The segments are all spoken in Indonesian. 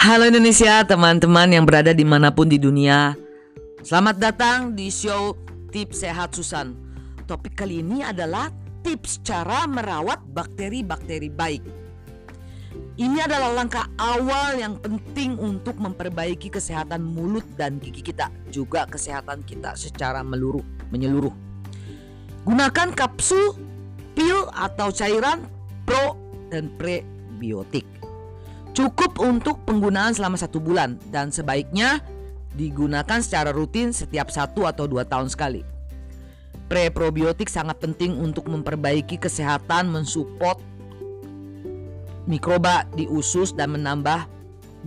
Halo Indonesia, teman-teman yang berada di mana pun di dunia. Selamat datang di show Tips Sehat Susan. Topik kali ini adalah tips cara merawat bakteri-bakteri baik. Ini adalah langkah awal yang penting untuk memperbaiki kesehatan mulut dan gigi kita Juga kesehatan kita secara meluruh, menyeluruh. Gunakan kapsul, pil atau cairan pro dan prebiotik Cukup untuk penggunaan selama satu bulan dan sebaiknya digunakan secara rutin setiap satu atau dua tahun sekali. Preprobiotik sangat penting untuk memperbaiki kesehatan, mensupport mikroba di usus dan menambah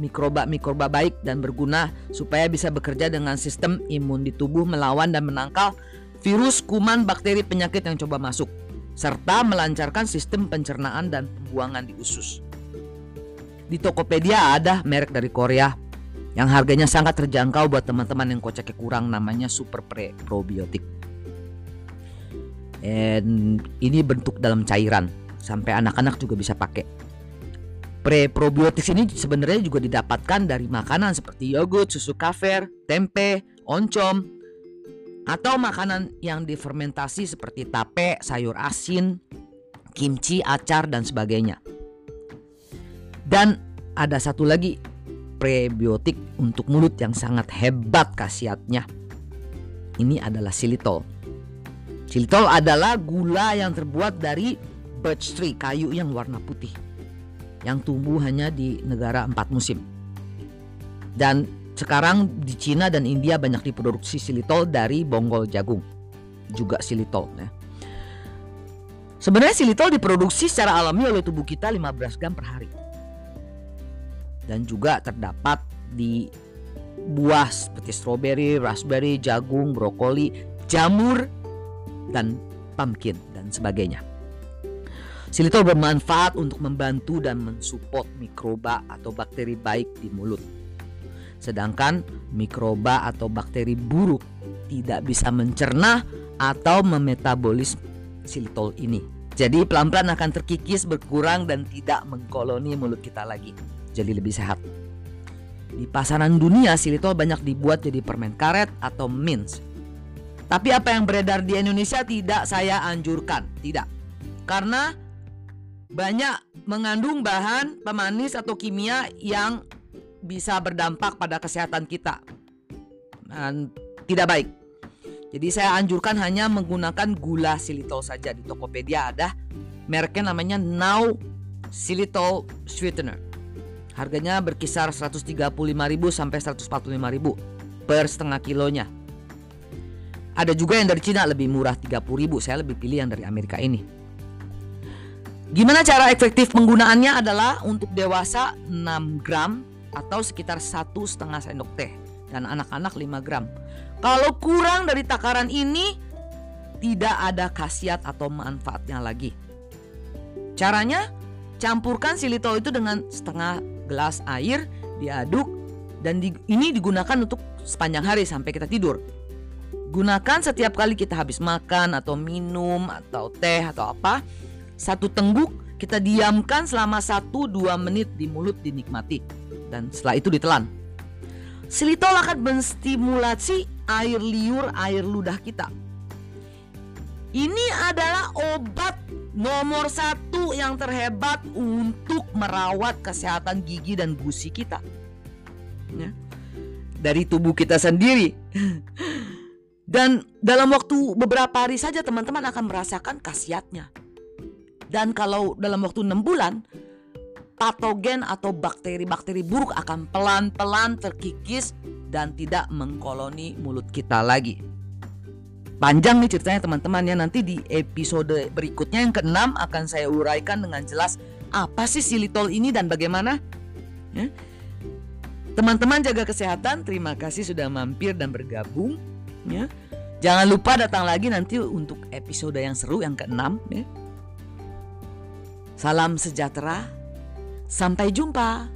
mikroba-mikroba baik dan berguna supaya bisa bekerja dengan sistem imun di tubuh melawan dan menangkal virus, kuman, bakteri, penyakit yang coba masuk serta melancarkan sistem pencernaan dan pembuangan di usus. Di Tokopedia ada merek dari Korea yang harganya sangat terjangkau buat teman-teman yang koceknya kurang namanya Super Pre Probiotik. And ini bentuk dalam cairan sampai anak-anak juga bisa pakai. Pre probiotik ini sebenarnya juga didapatkan dari makanan seperti yogurt, susu kafir, tempe, oncom, atau makanan yang difermentasi seperti tape, sayur asin, kimchi, acar dan sebagainya. Dan ada satu lagi prebiotik untuk mulut yang sangat hebat khasiatnya. Ini adalah silitol. Silitol adalah gula yang terbuat dari birch tree, kayu yang warna putih. Yang tumbuh hanya di negara empat musim. Dan sekarang di Cina dan India banyak diproduksi silitol dari bonggol jagung. Juga silitol ya. Sebenarnya silitol diproduksi secara alami oleh tubuh kita 15 gram per hari dan juga terdapat di buah seperti stroberi, raspberry, jagung, brokoli, jamur, dan pumpkin dan sebagainya. Silitol bermanfaat untuk membantu dan mensupport mikroba atau bakteri baik di mulut. Sedangkan mikroba atau bakteri buruk tidak bisa mencerna atau memetabolis silitol ini. Jadi pelan-pelan akan terkikis, berkurang dan tidak mengkoloni mulut kita lagi jadi lebih sehat. Di pasaran dunia silitol banyak dibuat jadi permen karet atau mints. Tapi apa yang beredar di Indonesia tidak saya anjurkan, tidak. Karena banyak mengandung bahan pemanis atau kimia yang bisa berdampak pada kesehatan kita. Dan tidak baik. Jadi saya anjurkan hanya menggunakan gula silitol saja di Tokopedia ada mereknya namanya Now Silitol Sweetener. Harganya berkisar 135.000 sampai 145.000 per setengah kilonya. Ada juga yang dari Cina lebih murah 30.000. Saya lebih pilih yang dari Amerika ini. Gimana cara efektif penggunaannya adalah untuk dewasa 6 gram atau sekitar satu setengah sendok teh dan anak-anak 5 gram. Kalau kurang dari takaran ini tidak ada khasiat atau manfaatnya lagi. Caranya campurkan silitol itu dengan setengah gelas air diaduk dan di, ini digunakan untuk sepanjang hari sampai kita tidur. Gunakan setiap kali kita habis makan atau minum atau teh atau apa. Satu tengguk kita diamkan selama 1-2 menit di mulut dinikmati. Dan setelah itu ditelan. Silitol akan menstimulasi air liur air ludah kita. Ini adalah obat nomor satu yang terhebat untuk merawat kesehatan gigi dan gusi kita. Ya. Dari tubuh kita sendiri. Dan dalam waktu beberapa hari saja teman-teman akan merasakan khasiatnya. Dan kalau dalam waktu enam bulan, patogen atau bakteri-bakteri buruk akan pelan-pelan terkikis dan tidak mengkoloni mulut kita lagi. Panjang nih ceritanya teman-teman ya nanti di episode berikutnya yang keenam akan saya uraikan dengan jelas apa sih silitol ini dan bagaimana. Ya. Teman-teman jaga kesehatan, terima kasih sudah mampir dan bergabung. Ya. Jangan lupa datang lagi nanti untuk episode yang seru yang keenam. Ya. Salam sejahtera, sampai jumpa.